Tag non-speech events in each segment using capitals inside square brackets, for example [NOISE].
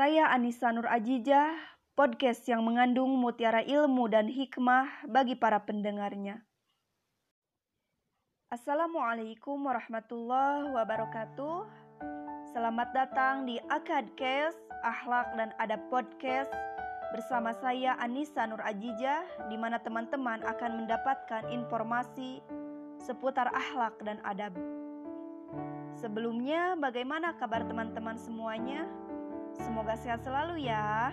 Saya Anissa Nur Ajijah, podcast yang mengandung mutiara ilmu dan hikmah bagi para pendengarnya. Assalamualaikum warahmatullahi wabarakatuh. Selamat datang di Akadcast, Akhlak dan Adab Podcast bersama saya Anissa Nur Ajijah di mana teman-teman akan mendapatkan informasi seputar akhlak dan adab. Sebelumnya, bagaimana kabar teman-teman semuanya? Semoga sehat selalu ya.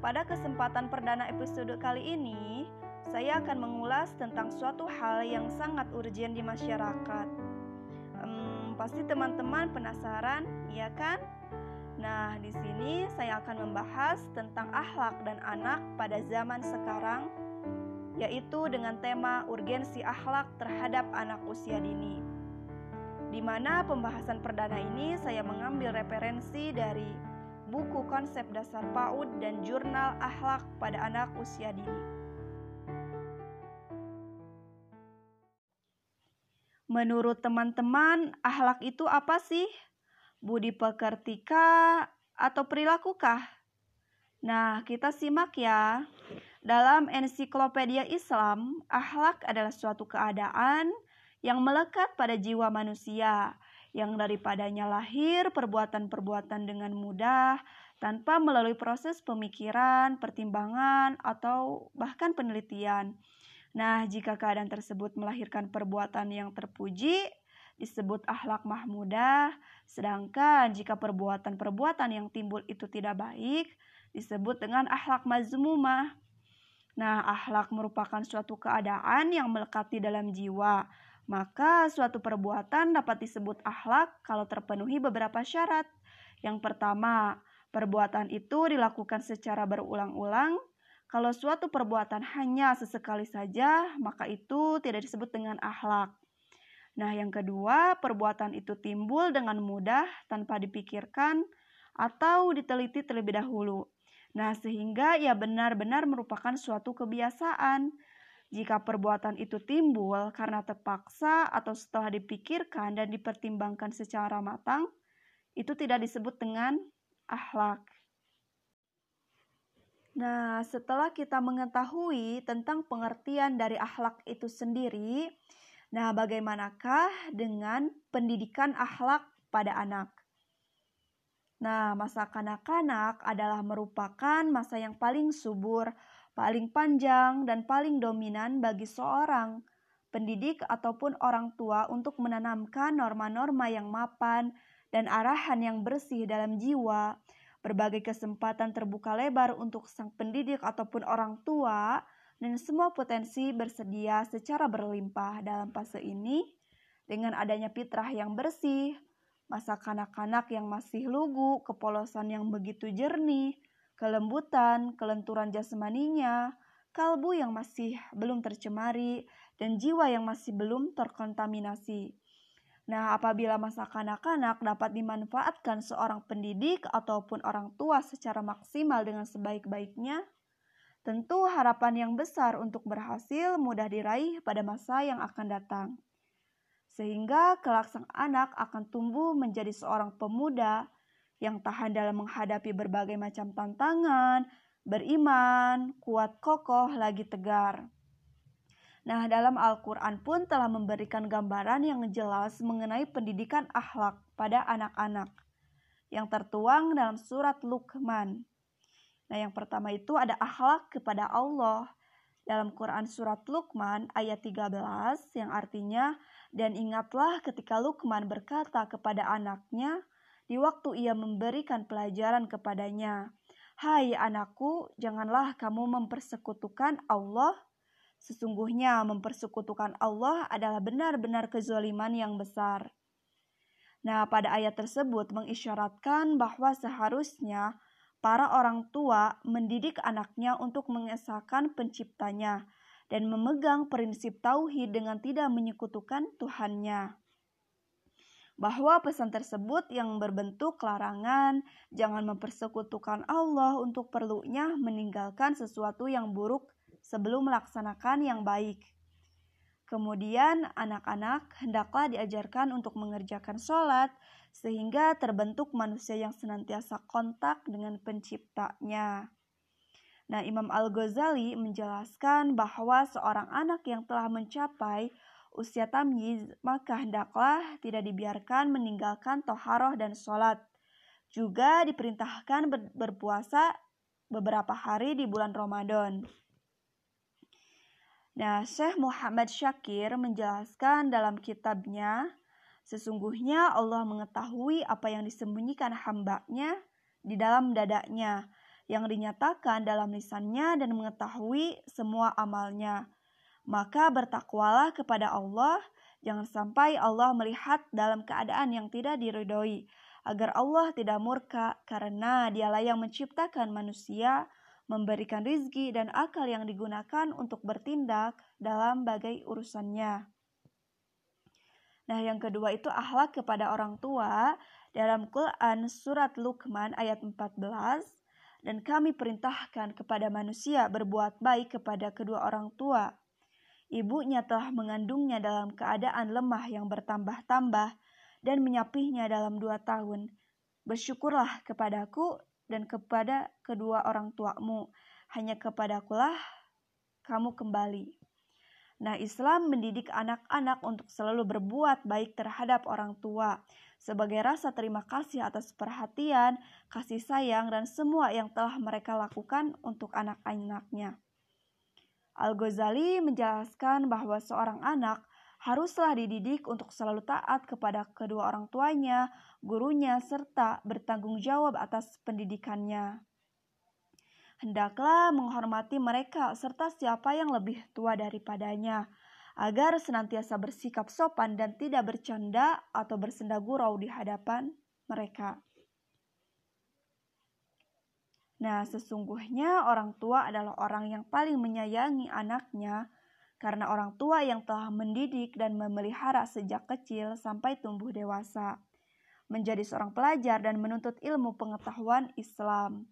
Pada kesempatan perdana episode kali ini, saya akan mengulas tentang suatu hal yang sangat urgent di masyarakat. Hmm, pasti teman-teman penasaran, ya kan? Nah, di sini saya akan membahas tentang akhlak dan anak pada zaman sekarang, yaitu dengan tema urgensi akhlak terhadap anak usia dini di mana pembahasan perdana ini saya mengambil referensi dari buku konsep dasar PAUD dan jurnal akhlak pada anak usia dini. Menurut teman-teman, akhlak itu apa sih? Budi pekertika atau perilaku-kah? Nah, kita simak ya. Dalam ensiklopedia Islam, akhlak adalah suatu keadaan, yang melekat pada jiwa manusia, yang daripadanya lahir perbuatan-perbuatan dengan mudah tanpa melalui proses pemikiran, pertimbangan, atau bahkan penelitian. Nah, jika keadaan tersebut melahirkan perbuatan yang terpuji, disebut akhlak mahmudah, sedangkan jika perbuatan-perbuatan yang timbul itu tidak baik, disebut dengan akhlak mazmumah. Nah, akhlak merupakan suatu keadaan yang melekati dalam jiwa, maka suatu perbuatan dapat disebut akhlak kalau terpenuhi beberapa syarat. Yang pertama, perbuatan itu dilakukan secara berulang-ulang. Kalau suatu perbuatan hanya sesekali saja, maka itu tidak disebut dengan akhlak. Nah, yang kedua, perbuatan itu timbul dengan mudah tanpa dipikirkan atau diteliti terlebih dahulu. Nah, sehingga ia benar-benar merupakan suatu kebiasaan jika perbuatan itu timbul karena terpaksa atau setelah dipikirkan dan dipertimbangkan secara matang, itu tidak disebut dengan akhlak. Nah, setelah kita mengetahui tentang pengertian dari akhlak itu sendiri, nah bagaimanakah dengan pendidikan akhlak pada anak? Nah, masa kanak-kanak adalah merupakan masa yang paling subur paling panjang dan paling dominan bagi seorang pendidik ataupun orang tua untuk menanamkan norma-norma yang mapan dan arahan yang bersih dalam jiwa. Berbagai kesempatan terbuka lebar untuk sang pendidik ataupun orang tua dan semua potensi bersedia secara berlimpah dalam fase ini dengan adanya fitrah yang bersih, masa kanak-kanak yang masih lugu, kepolosan yang begitu jernih, kelembutan, kelenturan jasmaninya, kalbu yang masih belum tercemari, dan jiwa yang masih belum terkontaminasi. Nah, apabila masa kanak-kanak dapat dimanfaatkan seorang pendidik ataupun orang tua secara maksimal dengan sebaik-baiknya, tentu harapan yang besar untuk berhasil mudah diraih pada masa yang akan datang. Sehingga kelak sang anak akan tumbuh menjadi seorang pemuda yang tahan dalam menghadapi berbagai macam tantangan, beriman, kuat kokoh, lagi tegar. Nah, dalam Al-Quran pun telah memberikan gambaran yang jelas mengenai pendidikan akhlak pada anak-anak yang tertuang dalam surat Luqman. Nah, yang pertama itu ada akhlak kepada Allah. Dalam Quran surat Luqman ayat 13 yang artinya dan ingatlah ketika Luqman berkata kepada anaknya, di waktu ia memberikan pelajaran kepadanya. Hai anakku, janganlah kamu mempersekutukan Allah. Sesungguhnya mempersekutukan Allah adalah benar-benar kezaliman yang besar. Nah, pada ayat tersebut mengisyaratkan bahwa seharusnya para orang tua mendidik anaknya untuk mengesahkan penciptanya dan memegang prinsip tauhid dengan tidak menyekutukan Tuhannya bahwa pesan tersebut yang berbentuk larangan, jangan mempersekutukan Allah untuk perlunya meninggalkan sesuatu yang buruk sebelum melaksanakan yang baik. Kemudian, anak-anak hendaklah diajarkan untuk mengerjakan sholat sehingga terbentuk manusia yang senantiasa kontak dengan penciptanya. Nah, Imam Al-Ghazali menjelaskan bahwa seorang anak yang telah mencapai usia tamyiz, maka hendaklah tidak dibiarkan meninggalkan toharoh dan sholat. Juga diperintahkan ber berpuasa beberapa hari di bulan Ramadan. Nah, Syekh Muhammad Syakir menjelaskan dalam kitabnya, sesungguhnya Allah mengetahui apa yang disembunyikan hambanya di dalam dadanya, yang dinyatakan dalam lisannya dan mengetahui semua amalnya. Maka bertakwalah kepada Allah, jangan sampai Allah melihat dalam keadaan yang tidak diridhoi, agar Allah tidak murka karena dialah yang menciptakan manusia, memberikan rizki dan akal yang digunakan untuk bertindak dalam bagai urusannya. Nah, yang kedua itu akhlak kepada orang tua dalam Quran surat Luqman ayat 14 dan kami perintahkan kepada manusia berbuat baik kepada kedua orang tua. Ibunya telah mengandungnya dalam keadaan lemah yang bertambah-tambah dan menyapihnya dalam dua tahun. Bersyukurlah kepadaku dan kepada kedua orang tuamu. Hanya kepadakulah kamu kembali. Nah, Islam mendidik anak-anak untuk selalu berbuat baik terhadap orang tua sebagai rasa terima kasih atas perhatian, kasih sayang, dan semua yang telah mereka lakukan untuk anak-anaknya. Al-Ghazali menjelaskan bahwa seorang anak haruslah dididik untuk selalu taat kepada kedua orang tuanya, gurunya, serta bertanggung jawab atas pendidikannya. Hendaklah menghormati mereka serta siapa yang lebih tua daripadanya, agar senantiasa bersikap sopan dan tidak bercanda atau bersenda gurau di hadapan mereka. Nah, sesungguhnya orang tua adalah orang yang paling menyayangi anaknya, karena orang tua yang telah mendidik dan memelihara sejak kecil sampai tumbuh dewasa, menjadi seorang pelajar dan menuntut ilmu pengetahuan Islam.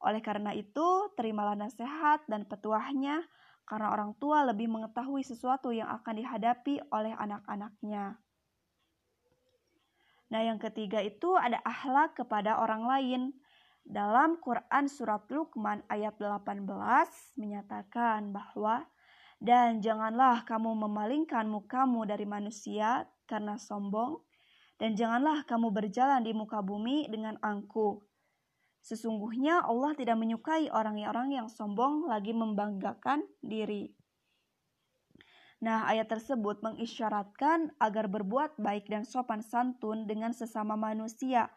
Oleh karena itu, terimalah nasihat dan petuahnya karena orang tua lebih mengetahui sesuatu yang akan dihadapi oleh anak-anaknya. Nah, yang ketiga itu ada akhlak kepada orang lain. Dalam Quran surat Luqman ayat 18 menyatakan bahwa dan janganlah kamu memalingkan mukamu dari manusia karena sombong dan janganlah kamu berjalan di muka bumi dengan angkuh Sesungguhnya Allah tidak menyukai orang-orang yang sombong lagi membanggakan diri. Nah, ayat tersebut mengisyaratkan agar berbuat baik dan sopan santun dengan sesama manusia,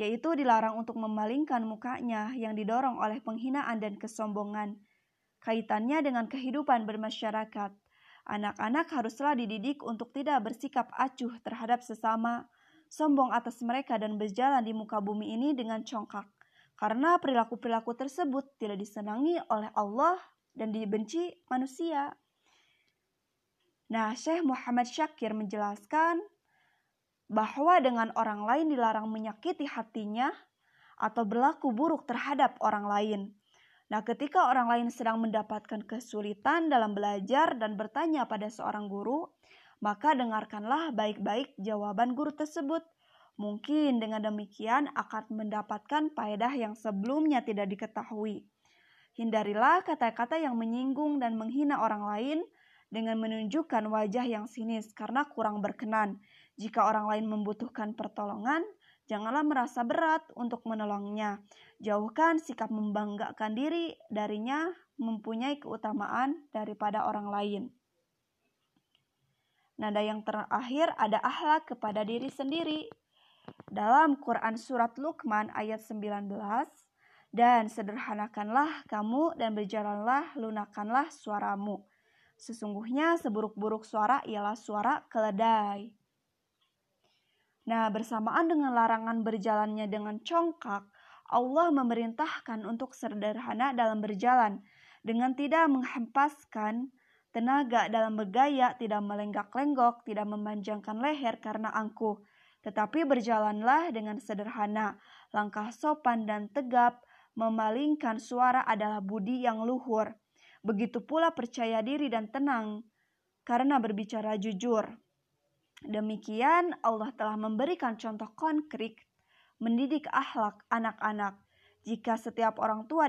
yaitu dilarang untuk memalingkan mukanya yang didorong oleh penghinaan dan kesombongan. Kaitannya dengan kehidupan bermasyarakat, anak-anak haruslah dididik untuk tidak bersikap acuh terhadap sesama, sombong atas mereka dan berjalan di muka bumi ini dengan congkak karena perilaku-perilaku tersebut tidak disenangi oleh Allah dan dibenci manusia. Nah, Syekh Muhammad Syakir menjelaskan bahwa dengan orang lain dilarang menyakiti hatinya atau berlaku buruk terhadap orang lain. Nah, ketika orang lain sedang mendapatkan kesulitan dalam belajar dan bertanya pada seorang guru, maka dengarkanlah baik-baik jawaban guru tersebut Mungkin dengan demikian akan mendapatkan faedah yang sebelumnya tidak diketahui. Hindarilah kata-kata yang menyinggung dan menghina orang lain dengan menunjukkan wajah yang sinis karena kurang berkenan. Jika orang lain membutuhkan pertolongan, janganlah merasa berat untuk menolongnya. Jauhkan sikap membanggakan diri darinya mempunyai keutamaan daripada orang lain. Nada yang terakhir ada akhlak kepada diri sendiri dalam Quran Surat Luqman ayat 19, dan sederhanakanlah kamu dan berjalanlah lunakanlah suaramu. Sesungguhnya seburuk-buruk suara ialah suara keledai. Nah, bersamaan dengan larangan berjalannya dengan congkak, Allah memerintahkan untuk sederhana dalam berjalan dengan tidak menghempaskan tenaga dalam bergaya, tidak melenggak-lenggok, tidak memanjangkan leher karena angkuh, tetapi berjalanlah dengan sederhana, langkah sopan dan tegap, memalingkan suara adalah budi yang luhur. Begitu pula percaya diri dan tenang, karena berbicara jujur. Demikian Allah telah memberikan contoh konkret mendidik akhlak anak-anak. Jika setiap orang tua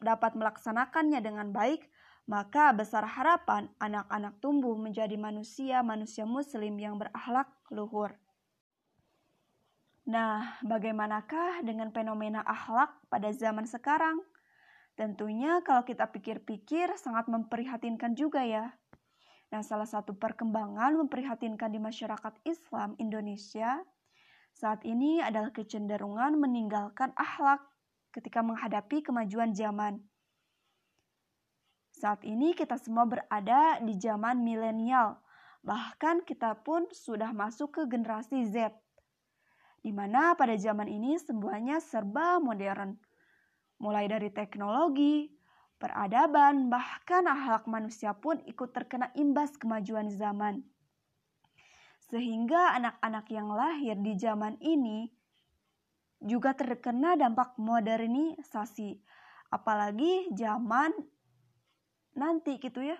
dapat melaksanakannya dengan baik, maka besar harapan anak-anak tumbuh menjadi manusia-manusia muslim yang berakhlak luhur. Nah, bagaimanakah dengan fenomena akhlak pada zaman sekarang? Tentunya kalau kita pikir-pikir sangat memprihatinkan juga ya. Nah, salah satu perkembangan memprihatinkan di masyarakat Islam Indonesia saat ini adalah kecenderungan meninggalkan akhlak ketika menghadapi kemajuan zaman. Saat ini kita semua berada di zaman milenial, bahkan kita pun sudah masuk ke generasi Z, di mana pada zaman ini semuanya serba modern, mulai dari teknologi, peradaban, bahkan akhlak manusia pun ikut terkena imbas kemajuan zaman. Sehingga anak-anak yang lahir di zaman ini juga terkena dampak modernisasi, apalagi zaman nanti gitu ya.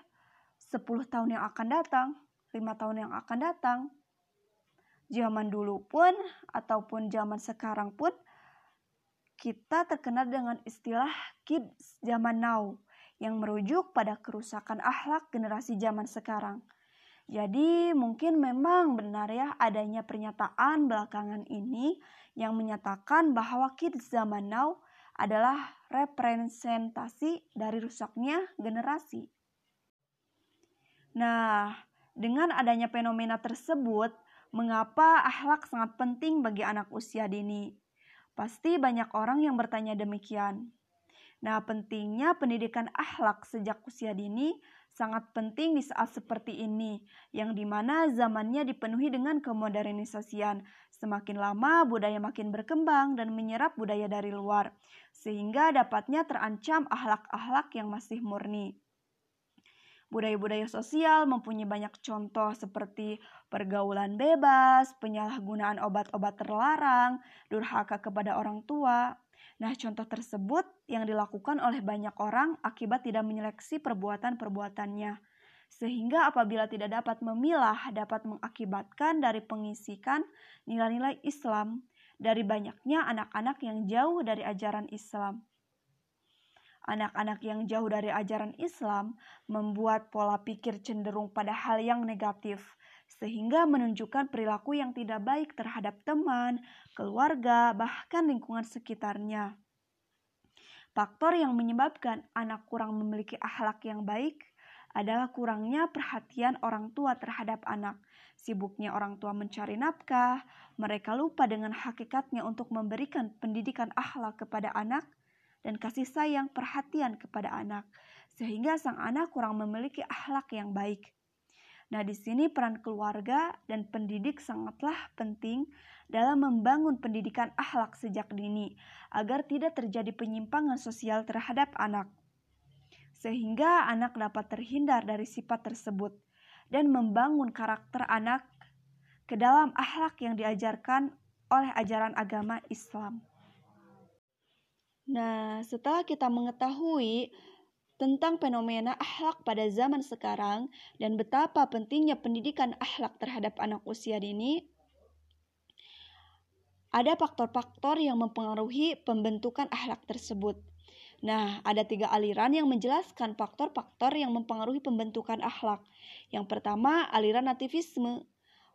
10 tahun yang akan datang 5 tahun yang akan datang. Zaman dulu pun ataupun zaman sekarang pun kita terkena dengan istilah kids zaman now yang merujuk pada kerusakan akhlak generasi zaman sekarang. Jadi mungkin memang benar ya adanya pernyataan belakangan ini yang menyatakan bahwa kids zaman now adalah representasi dari rusaknya generasi. Nah, dengan adanya fenomena tersebut, mengapa akhlak sangat penting bagi anak usia dini? Pasti banyak orang yang bertanya demikian. Nah, pentingnya pendidikan akhlak sejak usia dini sangat penting di saat seperti ini, yang di mana zamannya dipenuhi dengan kemodernisasian. Semakin lama, budaya makin berkembang dan menyerap budaya dari luar, sehingga dapatnya terancam akhlak-akhlak yang masih murni. Budaya-budaya sosial mempunyai banyak contoh seperti pergaulan bebas, penyalahgunaan obat-obat terlarang, durhaka kepada orang tua, Nah, contoh tersebut yang dilakukan oleh banyak orang akibat tidak menyeleksi perbuatan-perbuatannya. Sehingga apabila tidak dapat memilah dapat mengakibatkan dari pengisikan nilai-nilai Islam dari banyaknya anak-anak yang jauh dari ajaran Islam. Anak-anak yang jauh dari ajaran Islam membuat pola pikir cenderung pada hal yang negatif, sehingga menunjukkan perilaku yang tidak baik terhadap teman, keluarga, bahkan lingkungan sekitarnya. Faktor yang menyebabkan anak kurang memiliki akhlak yang baik adalah kurangnya perhatian orang tua terhadap anak. Sibuknya orang tua mencari nafkah, mereka lupa dengan hakikatnya untuk memberikan pendidikan akhlak kepada anak dan kasih sayang perhatian kepada anak, sehingga sang anak kurang memiliki akhlak yang baik. Nah, di sini peran keluarga dan pendidik sangatlah penting dalam membangun pendidikan akhlak sejak dini agar tidak terjadi penyimpangan sosial terhadap anak. Sehingga anak dapat terhindar dari sifat tersebut dan membangun karakter anak ke dalam akhlak yang diajarkan oleh ajaran agama Islam. Nah, setelah kita mengetahui tentang fenomena akhlak pada zaman sekarang dan betapa pentingnya pendidikan akhlak terhadap anak usia dini, ada faktor-faktor yang mempengaruhi pembentukan akhlak tersebut. Nah, ada tiga aliran yang menjelaskan faktor-faktor yang mempengaruhi pembentukan akhlak. Yang pertama, aliran nativisme.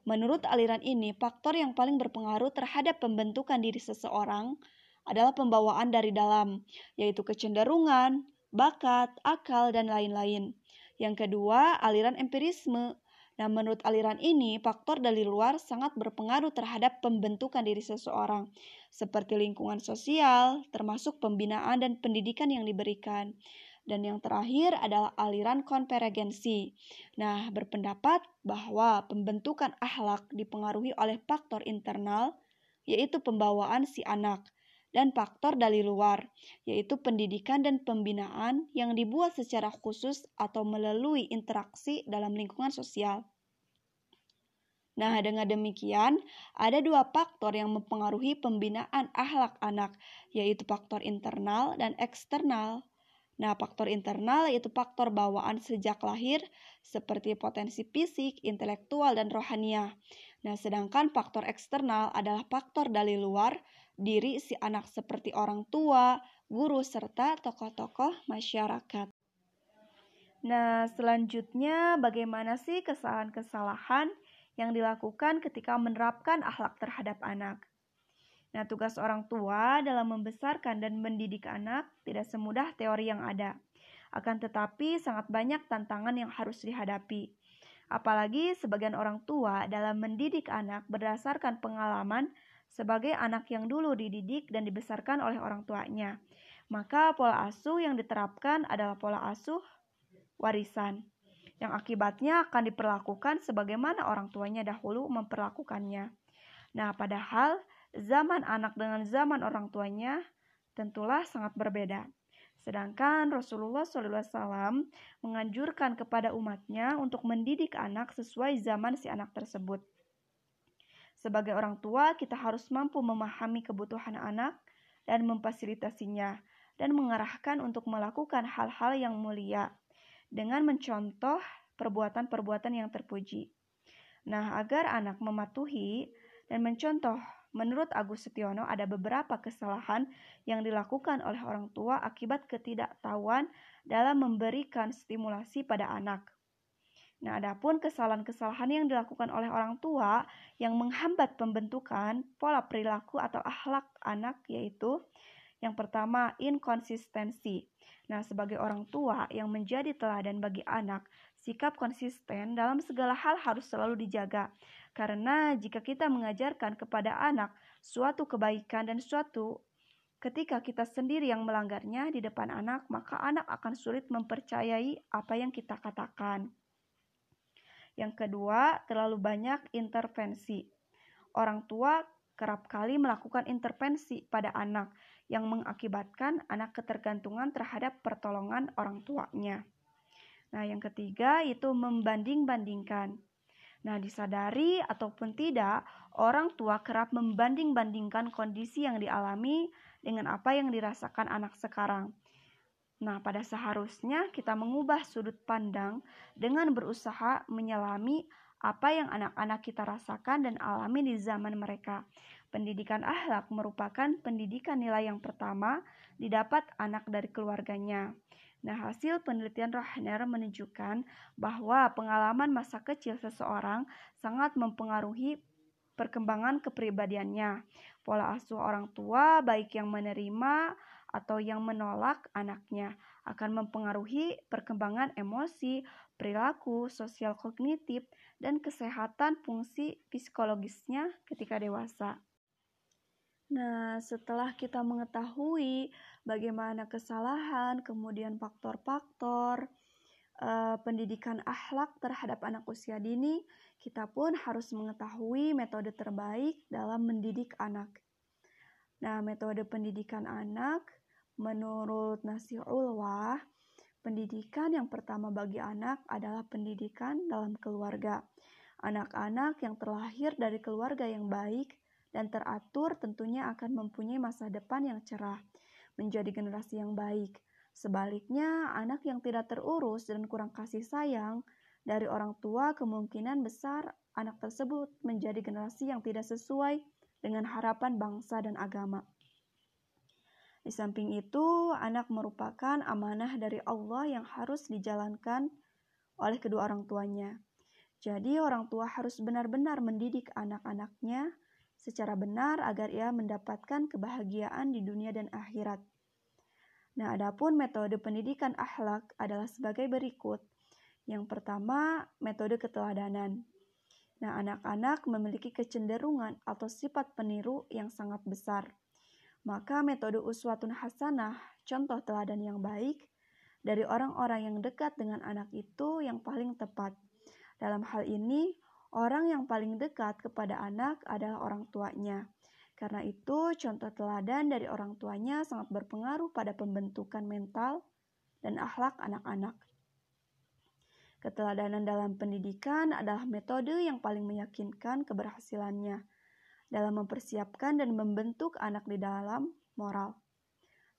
Menurut aliran ini, faktor yang paling berpengaruh terhadap pembentukan diri seseorang adalah pembawaan dari dalam, yaitu kecenderungan, bakat, akal, dan lain-lain. Yang kedua, aliran empirisme. Nah, menurut aliran ini, faktor dari luar sangat berpengaruh terhadap pembentukan diri seseorang, seperti lingkungan sosial, termasuk pembinaan dan pendidikan yang diberikan. Dan yang terakhir adalah aliran konvergensi. Nah, berpendapat bahwa pembentukan akhlak dipengaruhi oleh faktor internal, yaitu pembawaan si anak dan faktor dari luar, yaitu pendidikan dan pembinaan yang dibuat secara khusus atau melalui interaksi dalam lingkungan sosial. Nah, dengan demikian, ada dua faktor yang mempengaruhi pembinaan akhlak anak, yaitu faktor internal dan eksternal. Nah, faktor internal yaitu faktor bawaan sejak lahir, seperti potensi fisik, intelektual, dan rohania. Nah, sedangkan faktor eksternal adalah faktor dari luar diri si anak seperti orang tua, guru, serta tokoh-tokoh masyarakat. Nah, selanjutnya bagaimana sih kesalahan-kesalahan yang dilakukan ketika menerapkan akhlak terhadap anak? Nah, tugas orang tua dalam membesarkan dan mendidik anak tidak semudah teori yang ada. Akan tetapi sangat banyak tantangan yang harus dihadapi. Apalagi sebagian orang tua dalam mendidik anak berdasarkan pengalaman sebagai anak yang dulu dididik dan dibesarkan oleh orang tuanya. Maka pola asuh yang diterapkan adalah pola asuh warisan yang akibatnya akan diperlakukan sebagaimana orang tuanya dahulu memperlakukannya. Nah, padahal zaman anak dengan zaman orang tuanya tentulah sangat berbeda. Sedangkan Rasulullah SAW menganjurkan kepada umatnya untuk mendidik anak sesuai zaman si anak tersebut. Sebagai orang tua, kita harus mampu memahami kebutuhan anak dan memfasilitasinya, dan mengarahkan untuk melakukan hal-hal yang mulia dengan mencontoh perbuatan-perbuatan yang terpuji. Nah, agar anak mematuhi dan mencontoh Menurut Agus Setiono, ada beberapa kesalahan yang dilakukan oleh orang tua akibat ketidaktahuan dalam memberikan stimulasi pada anak. Nah, adapun kesalahan-kesalahan yang dilakukan oleh orang tua yang menghambat pembentukan pola perilaku atau akhlak anak yaitu yang pertama, inkonsistensi. Nah, sebagai orang tua yang menjadi teladan bagi anak, sikap konsisten dalam segala hal harus selalu dijaga. Karena jika kita mengajarkan kepada anak suatu kebaikan dan suatu ketika kita sendiri yang melanggarnya di depan anak, maka anak akan sulit mempercayai apa yang kita katakan. Yang kedua, terlalu banyak intervensi. Orang tua kerap kali melakukan intervensi pada anak yang mengakibatkan anak ketergantungan terhadap pertolongan orang tuanya. Nah, yang ketiga itu membanding-bandingkan. Nah, disadari ataupun tidak, orang tua kerap membanding-bandingkan kondisi yang dialami dengan apa yang dirasakan anak sekarang. Nah, pada seharusnya kita mengubah sudut pandang dengan berusaha menyelami apa yang anak-anak kita rasakan dan alami di zaman mereka. Pendidikan akhlak merupakan pendidikan nilai yang pertama didapat anak dari keluarganya. Nah, hasil penelitian Rahner menunjukkan bahwa pengalaman masa kecil seseorang sangat mempengaruhi perkembangan kepribadiannya. Pola asuh orang tua, baik yang menerima atau yang menolak anaknya, akan mempengaruhi perkembangan emosi, perilaku, sosial kognitif, dan kesehatan fungsi psikologisnya ketika dewasa. Nah, setelah kita mengetahui bagaimana kesalahan, kemudian faktor-faktor uh, pendidikan akhlak terhadap anak usia dini, kita pun harus mengetahui metode terbaik dalam mendidik anak. Nah, metode pendidikan anak menurut Nasir Ulwah, pendidikan yang pertama bagi anak adalah pendidikan dalam keluarga. Anak-anak yang terlahir dari keluarga yang baik dan teratur tentunya akan mempunyai masa depan yang cerah, menjadi generasi yang baik. Sebaliknya, anak yang tidak terurus dan kurang kasih sayang dari orang tua kemungkinan besar anak tersebut menjadi generasi yang tidak sesuai dengan harapan bangsa dan agama. Di samping itu, anak merupakan amanah dari Allah yang harus dijalankan oleh kedua orang tuanya. Jadi, orang tua harus benar-benar mendidik anak-anaknya secara benar agar ia mendapatkan kebahagiaan di dunia dan akhirat. Nah, adapun metode pendidikan akhlak adalah sebagai berikut. Yang pertama, metode keteladanan. Nah, anak-anak memiliki kecenderungan atau sifat peniru yang sangat besar. Maka metode uswatun hasanah, contoh teladan yang baik, dari orang-orang yang dekat dengan anak itu yang paling tepat. Dalam hal ini, Orang yang paling dekat kepada anak adalah orang tuanya. Karena itu, contoh teladan dari orang tuanya sangat berpengaruh pada pembentukan mental dan akhlak anak-anak. Keteladanan dalam pendidikan adalah metode yang paling meyakinkan keberhasilannya dalam mempersiapkan dan membentuk anak di dalam moral,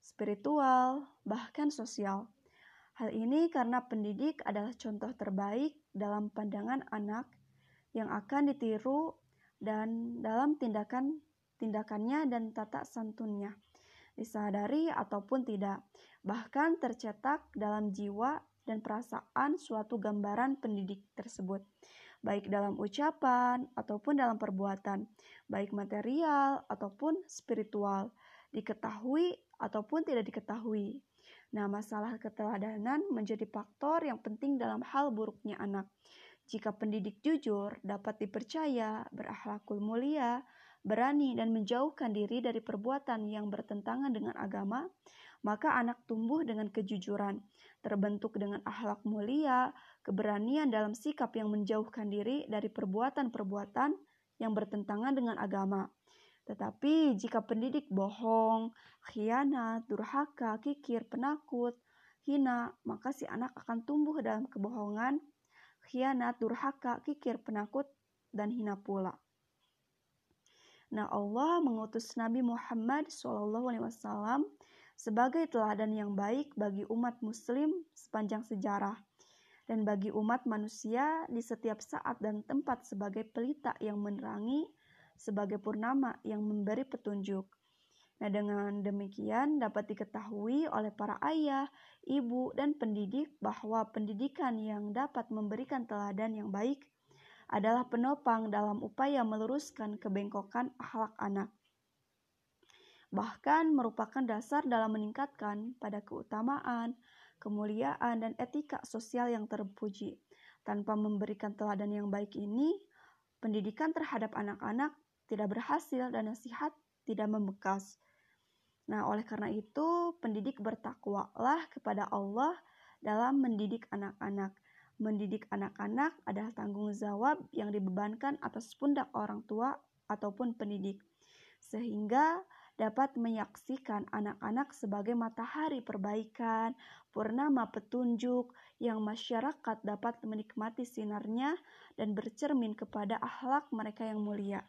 spiritual, bahkan sosial. Hal ini karena pendidik adalah contoh terbaik dalam pandangan anak yang akan ditiru dan dalam tindakan tindakannya dan tata santunnya, disadari ataupun tidak, bahkan tercetak dalam jiwa dan perasaan suatu gambaran pendidik tersebut, baik dalam ucapan ataupun dalam perbuatan, baik material ataupun spiritual, diketahui ataupun tidak diketahui. Nah, masalah keteladanan menjadi faktor yang penting dalam hal buruknya anak. Jika pendidik jujur, dapat dipercaya, berakhlakul mulia, berani, dan menjauhkan diri dari perbuatan yang bertentangan dengan agama, maka anak tumbuh dengan kejujuran, terbentuk dengan akhlak mulia, keberanian dalam sikap yang menjauhkan diri dari perbuatan-perbuatan yang bertentangan dengan agama. Tetapi jika pendidik bohong, khianat, durhaka, kikir, penakut, hina, maka si anak akan tumbuh dalam kebohongan, khianat, durhaka, kikir, penakut, dan hina pula. Nah, Allah mengutus Nabi Muhammad SAW sebagai teladan yang baik bagi umat Muslim sepanjang sejarah dan bagi umat manusia di setiap saat dan tempat sebagai pelita yang menerangi sebagai purnama yang memberi petunjuk. Nah, dengan demikian dapat diketahui oleh para ayah, ibu, dan pendidik bahwa pendidikan yang dapat memberikan teladan yang baik adalah penopang dalam upaya meluruskan kebengkokan akhlak anak. Bahkan merupakan dasar dalam meningkatkan pada keutamaan, kemuliaan, dan etika sosial yang terpuji. Tanpa memberikan teladan yang baik ini, pendidikan terhadap anak-anak tidak berhasil dan nasihat tidak membekas. Nah, oleh karena itu, pendidik bertakwalah kepada Allah dalam mendidik anak-anak. Mendidik anak-anak adalah tanggung jawab yang dibebankan atas pundak orang tua ataupun pendidik, sehingga dapat menyaksikan anak-anak sebagai matahari perbaikan, purnama petunjuk yang masyarakat dapat menikmati sinarnya dan bercermin kepada akhlak mereka yang mulia.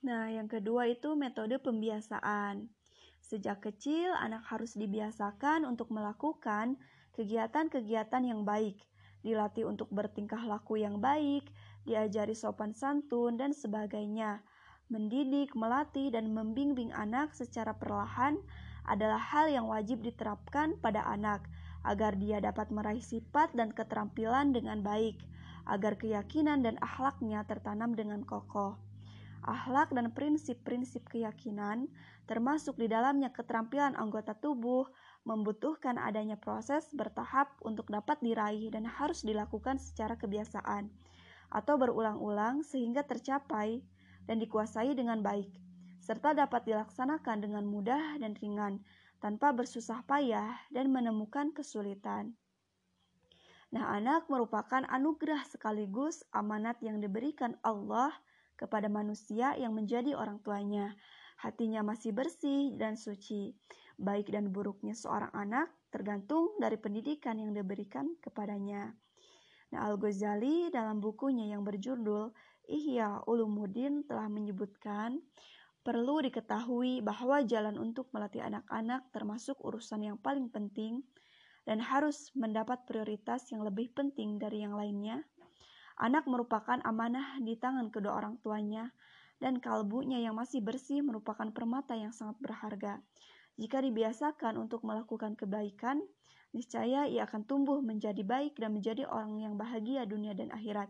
Nah, yang kedua itu metode pembiasaan. Sejak kecil, anak harus dibiasakan untuk melakukan kegiatan-kegiatan yang baik, dilatih untuk bertingkah laku yang baik, diajari sopan santun, dan sebagainya. Mendidik, melatih, dan membimbing anak secara perlahan adalah hal yang wajib diterapkan pada anak agar dia dapat meraih sifat dan keterampilan dengan baik, agar keyakinan dan akhlaknya tertanam dengan kokoh. Akhlak dan prinsip-prinsip keyakinan, termasuk di dalamnya keterampilan anggota tubuh, membutuhkan adanya proses bertahap untuk dapat diraih dan harus dilakukan secara kebiasaan atau berulang-ulang sehingga tercapai dan dikuasai dengan baik, serta dapat dilaksanakan dengan mudah dan ringan tanpa bersusah payah dan menemukan kesulitan. Nah, anak merupakan anugerah sekaligus amanat yang diberikan Allah kepada manusia yang menjadi orang tuanya. Hatinya masih bersih dan suci. Baik dan buruknya seorang anak tergantung dari pendidikan yang diberikan kepadanya. Nah, Al-Ghazali dalam bukunya yang berjudul Ihya Ulumuddin telah menyebutkan perlu diketahui bahwa jalan untuk melatih anak-anak termasuk urusan yang paling penting dan harus mendapat prioritas yang lebih penting dari yang lainnya Anak merupakan amanah di tangan kedua orang tuanya, dan kalbunya yang masih bersih merupakan permata yang sangat berharga. Jika dibiasakan untuk melakukan kebaikan, niscaya ia akan tumbuh menjadi baik dan menjadi orang yang bahagia dunia dan akhirat.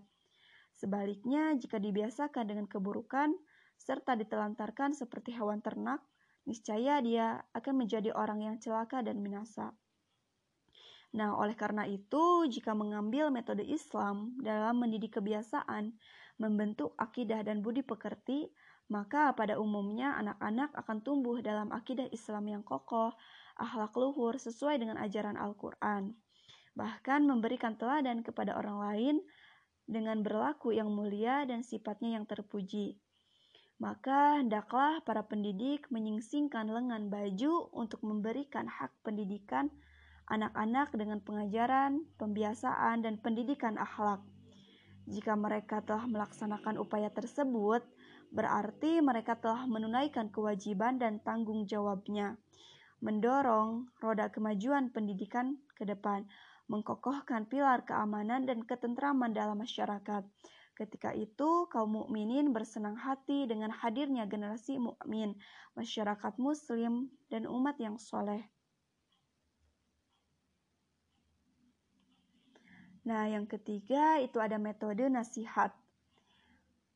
Sebaliknya, jika dibiasakan dengan keburukan serta ditelantarkan seperti hewan ternak, niscaya dia akan menjadi orang yang celaka dan binasa. Nah, oleh karena itu, jika mengambil metode Islam dalam mendidik kebiasaan, membentuk akidah dan budi pekerti, maka pada umumnya anak-anak akan tumbuh dalam akidah Islam yang kokoh, akhlak luhur sesuai dengan ajaran Al-Quran. Bahkan memberikan teladan kepada orang lain dengan berlaku yang mulia dan sifatnya yang terpuji. Maka hendaklah para pendidik menyingsingkan lengan baju untuk memberikan hak pendidikan anak-anak dengan pengajaran, pembiasaan, dan pendidikan akhlak. Jika mereka telah melaksanakan upaya tersebut, berarti mereka telah menunaikan kewajiban dan tanggung jawabnya, mendorong roda kemajuan pendidikan ke depan, mengkokohkan pilar keamanan dan ketentraman dalam masyarakat, Ketika itu, kaum mukminin bersenang hati dengan hadirnya generasi mukmin, masyarakat muslim, dan umat yang soleh. Nah, yang ketiga itu ada metode nasihat.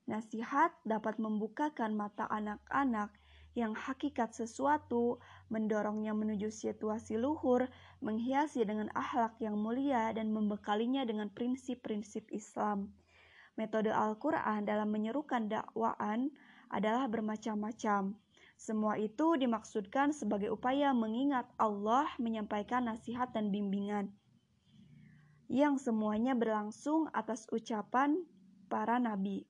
Nasihat dapat membukakan mata anak-anak yang hakikat sesuatu mendorongnya menuju situasi luhur, menghiasi dengan akhlak yang mulia dan membekalinya dengan prinsip-prinsip Islam. Metode Al-Quran dalam menyerukan dakwaan adalah bermacam-macam. Semua itu dimaksudkan sebagai upaya mengingat Allah menyampaikan nasihat dan bimbingan yang semuanya berlangsung atas ucapan para nabi.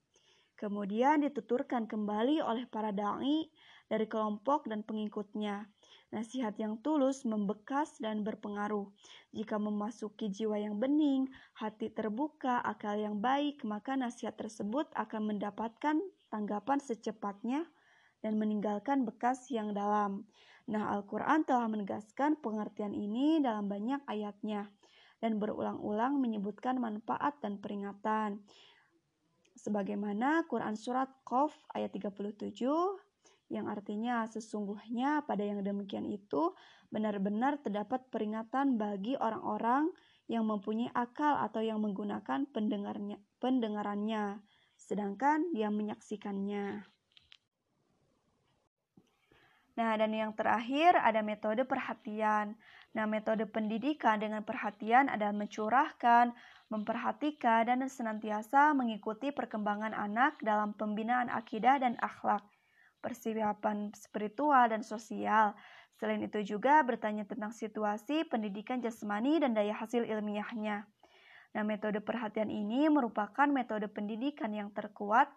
Kemudian dituturkan kembali oleh para dai dari kelompok dan pengikutnya. Nasihat yang tulus membekas dan berpengaruh. Jika memasuki jiwa yang bening, hati terbuka, akal yang baik, maka nasihat tersebut akan mendapatkan tanggapan secepatnya dan meninggalkan bekas yang dalam. Nah, Al-Quran telah menegaskan pengertian ini dalam banyak ayatnya dan berulang-ulang menyebutkan manfaat dan peringatan. Sebagaimana Quran Surat Qaf ayat 37 yang artinya sesungguhnya pada yang demikian itu benar-benar terdapat peringatan bagi orang-orang yang mempunyai akal atau yang menggunakan pendengarnya, pendengarannya, sedangkan dia menyaksikannya. Nah, dan yang terakhir ada metode perhatian. Nah, metode pendidikan dengan perhatian adalah mencurahkan, memperhatikan, dan senantiasa mengikuti perkembangan anak dalam pembinaan akidah dan akhlak persiapan spiritual dan sosial. Selain itu juga bertanya tentang situasi pendidikan jasmani dan daya hasil ilmiahnya. Nah, metode perhatian ini merupakan metode pendidikan yang terkuat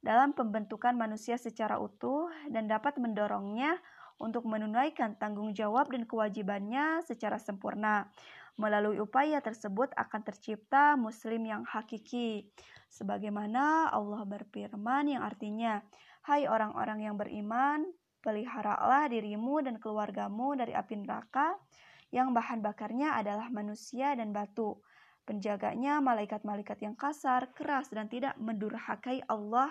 dalam pembentukan manusia secara utuh dan dapat mendorongnya untuk menunaikan tanggung jawab dan kewajibannya secara sempurna. Melalui upaya tersebut akan tercipta muslim yang hakiki. Sebagaimana Allah berfirman yang artinya, Hai orang-orang yang beriman, peliharalah dirimu dan keluargamu dari api neraka yang bahan bakarnya adalah manusia dan batu. Penjaganya malaikat-malaikat yang kasar, keras, dan tidak mendurhakai Allah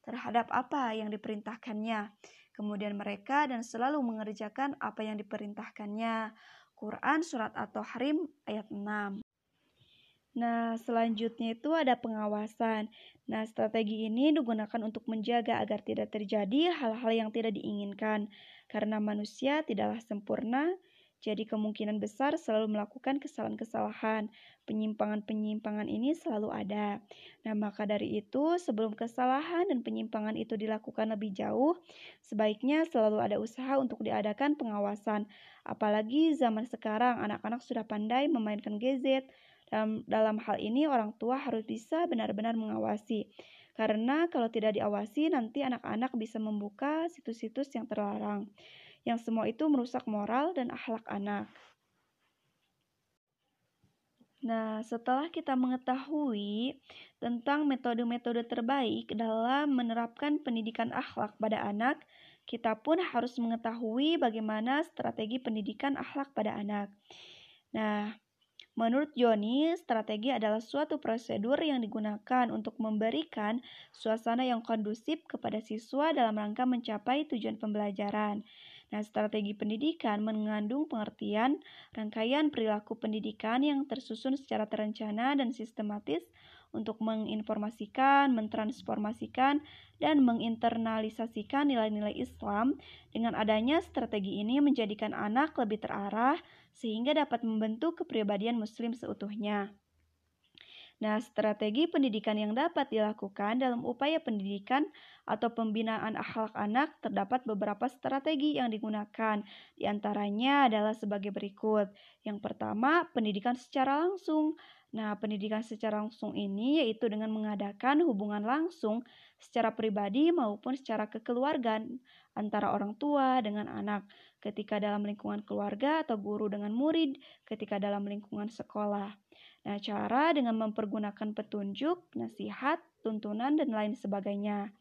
terhadap apa yang diperintahkannya. Kemudian mereka dan selalu mengerjakan apa yang diperintahkannya. Quran Surat At-Tahrim ayat 6 Nah, selanjutnya itu ada pengawasan. Nah, strategi ini digunakan untuk menjaga agar tidak terjadi hal-hal yang tidak diinginkan. Karena manusia tidaklah sempurna, jadi kemungkinan besar selalu melakukan kesalahan-kesalahan. Penyimpangan-penyimpangan ini selalu ada. Nah, maka dari itu, sebelum kesalahan dan penyimpangan itu dilakukan lebih jauh, sebaiknya selalu ada usaha untuk diadakan pengawasan. Apalagi zaman sekarang, anak-anak sudah pandai memainkan gadget, dalam, dalam hal ini orang tua harus bisa benar-benar mengawasi. Karena kalau tidak diawasi nanti anak-anak bisa membuka situs-situs yang terlarang. Yang semua itu merusak moral dan akhlak anak. Nah, setelah kita mengetahui tentang metode-metode terbaik dalam menerapkan pendidikan akhlak pada anak, kita pun harus mengetahui bagaimana strategi pendidikan akhlak pada anak. Nah, Menurut Joni, strategi adalah suatu prosedur yang digunakan untuk memberikan suasana yang kondusif kepada siswa dalam rangka mencapai tujuan pembelajaran. Nah, strategi pendidikan mengandung pengertian rangkaian perilaku pendidikan yang tersusun secara terencana dan sistematis untuk menginformasikan, mentransformasikan, dan menginternalisasikan nilai-nilai Islam. Dengan adanya strategi ini menjadikan anak lebih terarah sehingga dapat membentuk kepribadian muslim seutuhnya. Nah, strategi pendidikan yang dapat dilakukan dalam upaya pendidikan atau pembinaan akhlak anak terdapat beberapa strategi yang digunakan. Di antaranya adalah sebagai berikut. Yang pertama, pendidikan secara langsung. Nah, pendidikan secara langsung ini yaitu dengan mengadakan hubungan langsung secara pribadi maupun secara kekeluargaan antara orang tua dengan anak, ketika dalam lingkungan keluarga atau guru dengan murid, ketika dalam lingkungan sekolah. Nah, cara dengan mempergunakan petunjuk, nasihat, tuntunan, dan lain sebagainya.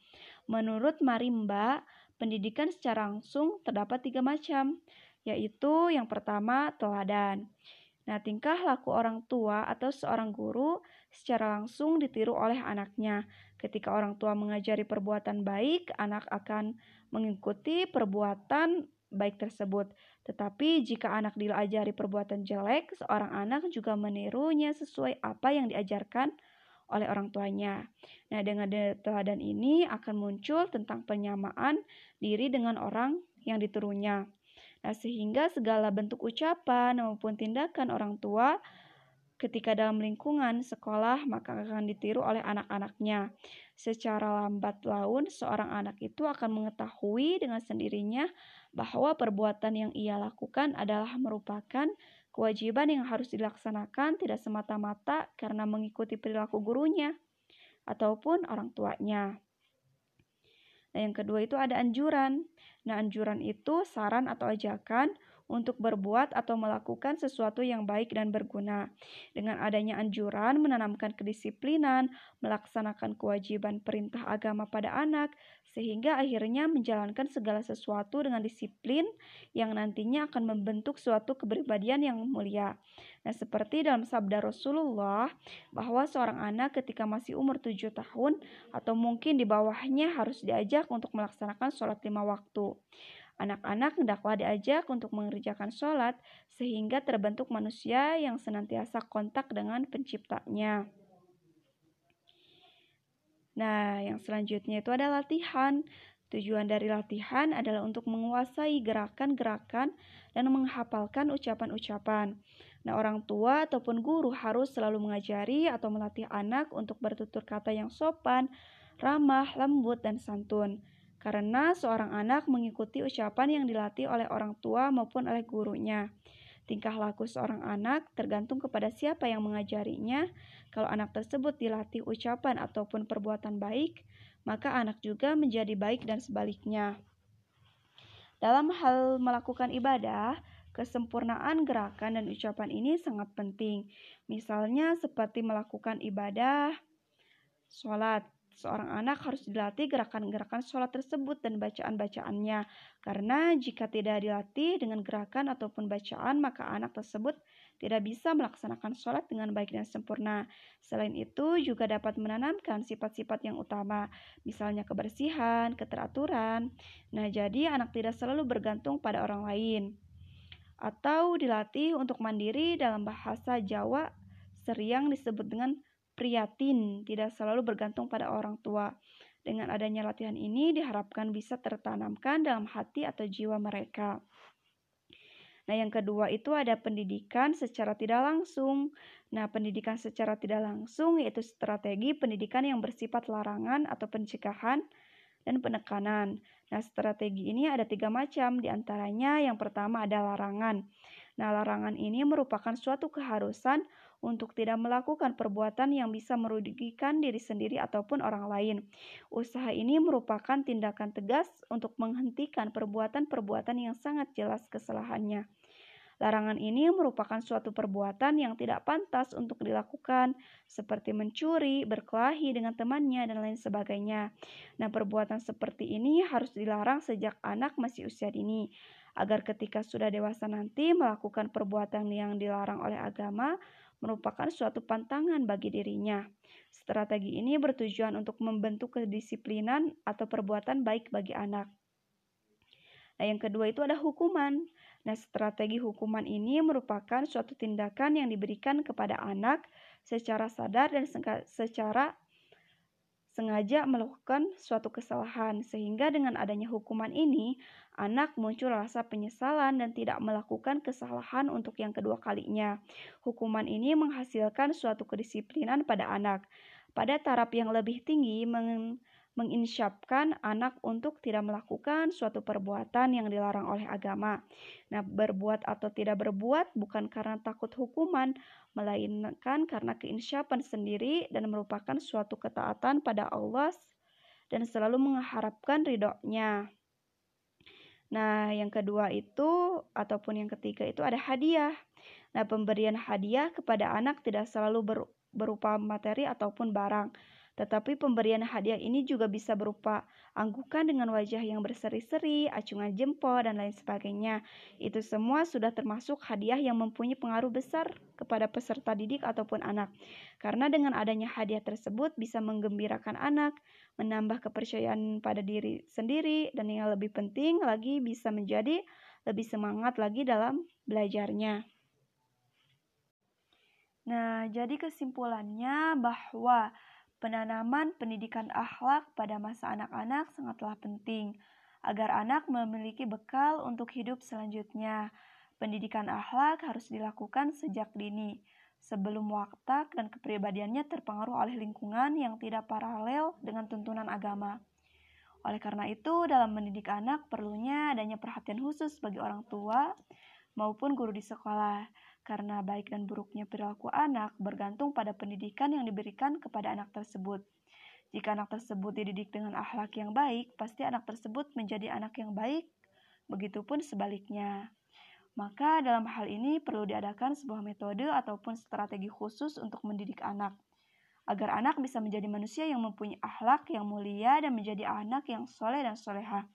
Menurut Marimba, pendidikan secara langsung terdapat tiga macam, yaitu yang pertama teladan. Nah, tingkah laku orang tua atau seorang guru secara langsung ditiru oleh anaknya. Ketika orang tua mengajari perbuatan baik, anak akan mengikuti perbuatan baik tersebut. Tetapi jika anak diajari perbuatan jelek, seorang anak juga menirunya sesuai apa yang diajarkan oleh orang tuanya. Nah, dengan teladan ini akan muncul tentang penyamaan diri dengan orang yang diturunya. Nah, sehingga segala bentuk ucapan maupun tindakan orang tua ketika dalam lingkungan sekolah maka akan ditiru oleh anak-anaknya. Secara lambat laun, seorang anak itu akan mengetahui dengan sendirinya bahwa perbuatan yang ia lakukan adalah merupakan Kewajiban yang harus dilaksanakan tidak semata-mata karena mengikuti perilaku gurunya ataupun orang tuanya. Nah, yang kedua itu ada anjuran. Nah, anjuran itu saran atau ajakan untuk berbuat atau melakukan sesuatu yang baik dan berguna. Dengan adanya anjuran menanamkan kedisiplinan, melaksanakan kewajiban perintah agama pada anak, sehingga akhirnya menjalankan segala sesuatu dengan disiplin yang nantinya akan membentuk suatu kepribadian yang mulia. Nah, seperti dalam sabda Rasulullah bahwa seorang anak ketika masih umur tujuh tahun atau mungkin di bawahnya harus diajak untuk melaksanakan sholat lima waktu. Anak-anak hendaklah diajak untuk mengerjakan sholat sehingga terbentuk manusia yang senantiasa kontak dengan penciptanya. Nah, yang selanjutnya itu ada latihan. Tujuan dari latihan adalah untuk menguasai gerakan-gerakan dan menghafalkan ucapan-ucapan. Nah, orang tua ataupun guru harus selalu mengajari atau melatih anak untuk bertutur kata yang sopan, ramah, lembut, dan santun karena seorang anak mengikuti ucapan yang dilatih oleh orang tua maupun oleh gurunya. Tingkah laku seorang anak tergantung kepada siapa yang mengajarinya. Kalau anak tersebut dilatih ucapan ataupun perbuatan baik, maka anak juga menjadi baik dan sebaliknya. Dalam hal melakukan ibadah, kesempurnaan gerakan dan ucapan ini sangat penting. Misalnya seperti melakukan ibadah, sholat, Seorang anak harus dilatih gerakan-gerakan sholat tersebut dan bacaan-bacaannya. Karena jika tidak dilatih dengan gerakan ataupun bacaan, maka anak tersebut tidak bisa melaksanakan sholat dengan baik dan sempurna. Selain itu, juga dapat menanamkan sifat-sifat yang utama, misalnya kebersihan, keteraturan. Nah, jadi anak tidak selalu bergantung pada orang lain. Atau dilatih untuk mandiri dalam bahasa Jawa sering disebut dengan priatin, tidak selalu bergantung pada orang tua. Dengan adanya latihan ini diharapkan bisa tertanamkan dalam hati atau jiwa mereka. Nah, yang kedua itu ada pendidikan secara tidak langsung. Nah, pendidikan secara tidak langsung yaitu strategi pendidikan yang bersifat larangan atau pencegahan dan penekanan. Nah, strategi ini ada tiga macam, di antaranya yang pertama ada larangan. Nah, larangan ini merupakan suatu keharusan untuk tidak melakukan perbuatan yang bisa merugikan diri sendiri ataupun orang lain. Usaha ini merupakan tindakan tegas untuk menghentikan perbuatan-perbuatan yang sangat jelas kesalahannya. Larangan ini merupakan suatu perbuatan yang tidak pantas untuk dilakukan, seperti mencuri, berkelahi dengan temannya, dan lain sebagainya. Nah, perbuatan seperti ini harus dilarang sejak anak masih usia dini, agar ketika sudah dewasa nanti melakukan perbuatan yang dilarang oleh agama, merupakan suatu pantangan bagi dirinya. Strategi ini bertujuan untuk membentuk kedisiplinan atau perbuatan baik bagi anak. Nah, yang kedua itu ada hukuman. Nah, strategi hukuman ini merupakan suatu tindakan yang diberikan kepada anak secara sadar dan secara sengaja melakukan suatu kesalahan, sehingga dengan adanya hukuman ini, anak muncul rasa penyesalan dan tidak melakukan kesalahan untuk yang kedua kalinya. Hukuman ini menghasilkan suatu kedisiplinan pada anak. Pada taraf yang lebih tinggi, menginsyapkan anak untuk tidak melakukan suatu perbuatan yang dilarang oleh agama. Nah, berbuat atau tidak berbuat bukan karena takut hukuman, melainkan karena keinsyapan sendiri dan merupakan suatu ketaatan pada Allah dan selalu mengharapkan ridhonya. Nah, yang kedua itu ataupun yang ketiga itu ada hadiah. Nah, pemberian hadiah kepada anak tidak selalu berupa materi ataupun barang, Tetapi pemberian hadiah ini juga bisa berupa anggukan dengan wajah yang berseri-seri, acungan jempol, dan lain sebagainya. Itu semua sudah termasuk hadiah yang mempunyai pengaruh besar kepada peserta didik ataupun anak. Karena dengan adanya hadiah tersebut bisa menggembirakan anak, menambah kepercayaan pada diri sendiri, dan yang lebih penting lagi bisa menjadi lebih semangat lagi dalam belajarnya. Nah, jadi kesimpulannya bahwa penanaman pendidikan akhlak pada masa anak-anak sangatlah penting agar anak memiliki bekal untuk hidup selanjutnya. Pendidikan akhlak harus dilakukan sejak dini, sebelum watak dan kepribadiannya terpengaruh oleh lingkungan yang tidak paralel dengan tuntunan agama. Oleh karena itu, dalam mendidik anak perlunya adanya perhatian khusus bagi orang tua maupun guru di sekolah karena baik dan buruknya perilaku anak bergantung pada pendidikan yang diberikan kepada anak tersebut. Jika anak tersebut dididik dengan akhlak yang baik, pasti anak tersebut menjadi anak yang baik, begitupun sebaliknya. Maka dalam hal ini perlu diadakan sebuah metode ataupun strategi khusus untuk mendidik anak, agar anak bisa menjadi manusia yang mempunyai akhlak yang mulia dan menjadi anak yang soleh dan soleha.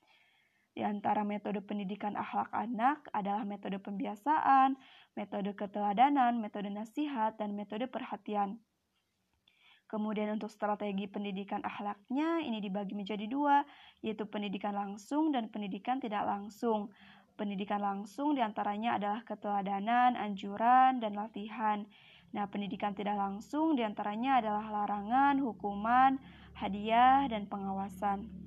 Di antara metode pendidikan akhlak anak adalah metode pembiasaan, metode keteladanan, metode nasihat, dan metode perhatian. Kemudian untuk strategi pendidikan akhlaknya ini dibagi menjadi dua, yaitu pendidikan langsung dan pendidikan tidak langsung. Pendidikan langsung di antaranya adalah keteladanan, anjuran, dan latihan. Nah, pendidikan tidak langsung di antaranya adalah larangan, hukuman, hadiah, dan pengawasan.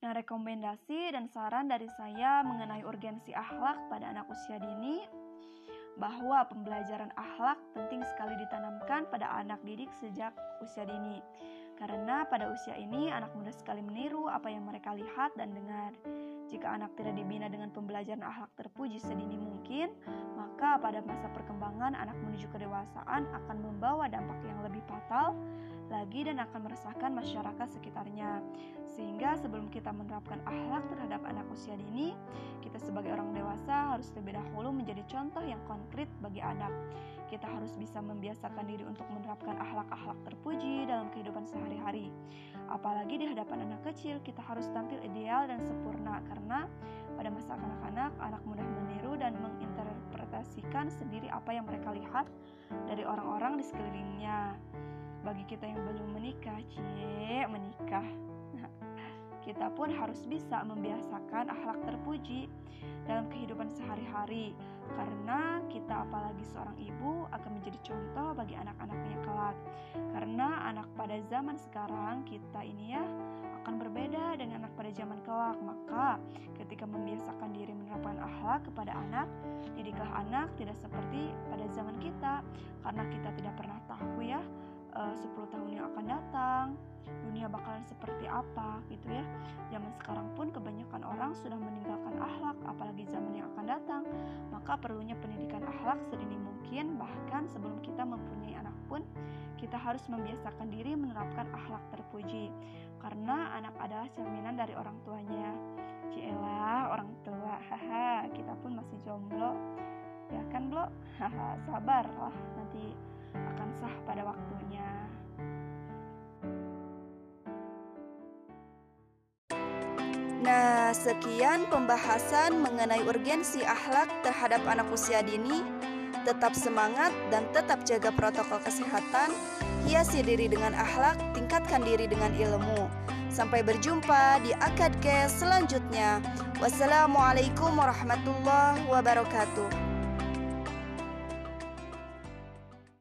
Nah, rekomendasi dan saran dari saya mengenai urgensi akhlak pada anak usia dini bahwa pembelajaran akhlak penting sekali ditanamkan pada anak didik sejak usia dini. Karena pada usia ini anak mudah sekali meniru apa yang mereka lihat dan dengar. Jika anak tidak dibina dengan pembelajaran akhlak terpuji sedini mungkin, maka pada masa perkembangan anak menuju kedewasaan akan membawa dampak yang lebih fatal lagi dan akan meresahkan masyarakat sekitarnya. Sehingga sebelum kita menerapkan akhlak terhadap anak usia dini, kita sebagai orang dewasa harus terlebih dahulu menjadi contoh yang konkret bagi anak. Kita harus bisa membiasakan diri untuk menerapkan akhlak-akhlak terpuji dalam kehidupan sehari-hari. Apalagi di hadapan anak kecil, kita harus tampil ideal dan sempurna karena pada masa kanak-kanak, anak mudah meniru dan menginterpretasikan sendiri apa yang mereka lihat dari orang-orang di sekelilingnya bagi kita yang belum menikah, cie menikah. [LAUGHS] kita pun harus bisa membiasakan akhlak terpuji dalam kehidupan sehari-hari karena kita apalagi seorang ibu akan menjadi contoh bagi anak-anaknya kelak. Karena anak pada zaman sekarang kita ini ya akan berbeda dengan anak pada zaman kelak. Maka ketika membiasakan diri menerapkan akhlak kepada anak, didiklah anak tidak seperti pada zaman kita karena kita tidak pernah tahu ya uh, 10 tahun yang akan datang dunia bakalan seperti apa gitu ya. Zaman sekarang pun kebanyakan orang sudah meninggalkan akhlak apalagi zaman yang akan datang. Maka perlunya pendidikan akhlak sedini mungkin bahkan sebelum kita mempunyai anak pun kita harus membiasakan diri menerapkan akhlak terpuji. Karena anak adalah cerminan dari orang tuanya. Cielah orang tua. Haha kita pun masih jomblo. Ya kan bro haha sabar lah nanti akan sah pada waktunya. Nah, sekian pembahasan mengenai urgensi akhlak terhadap anak usia dini. Tetap semangat dan tetap jaga protokol kesehatan. Hiasi diri dengan akhlak, tingkatkan diri dengan ilmu. Sampai berjumpa di Akadkes selanjutnya. Wassalamualaikum warahmatullahi wabarakatuh.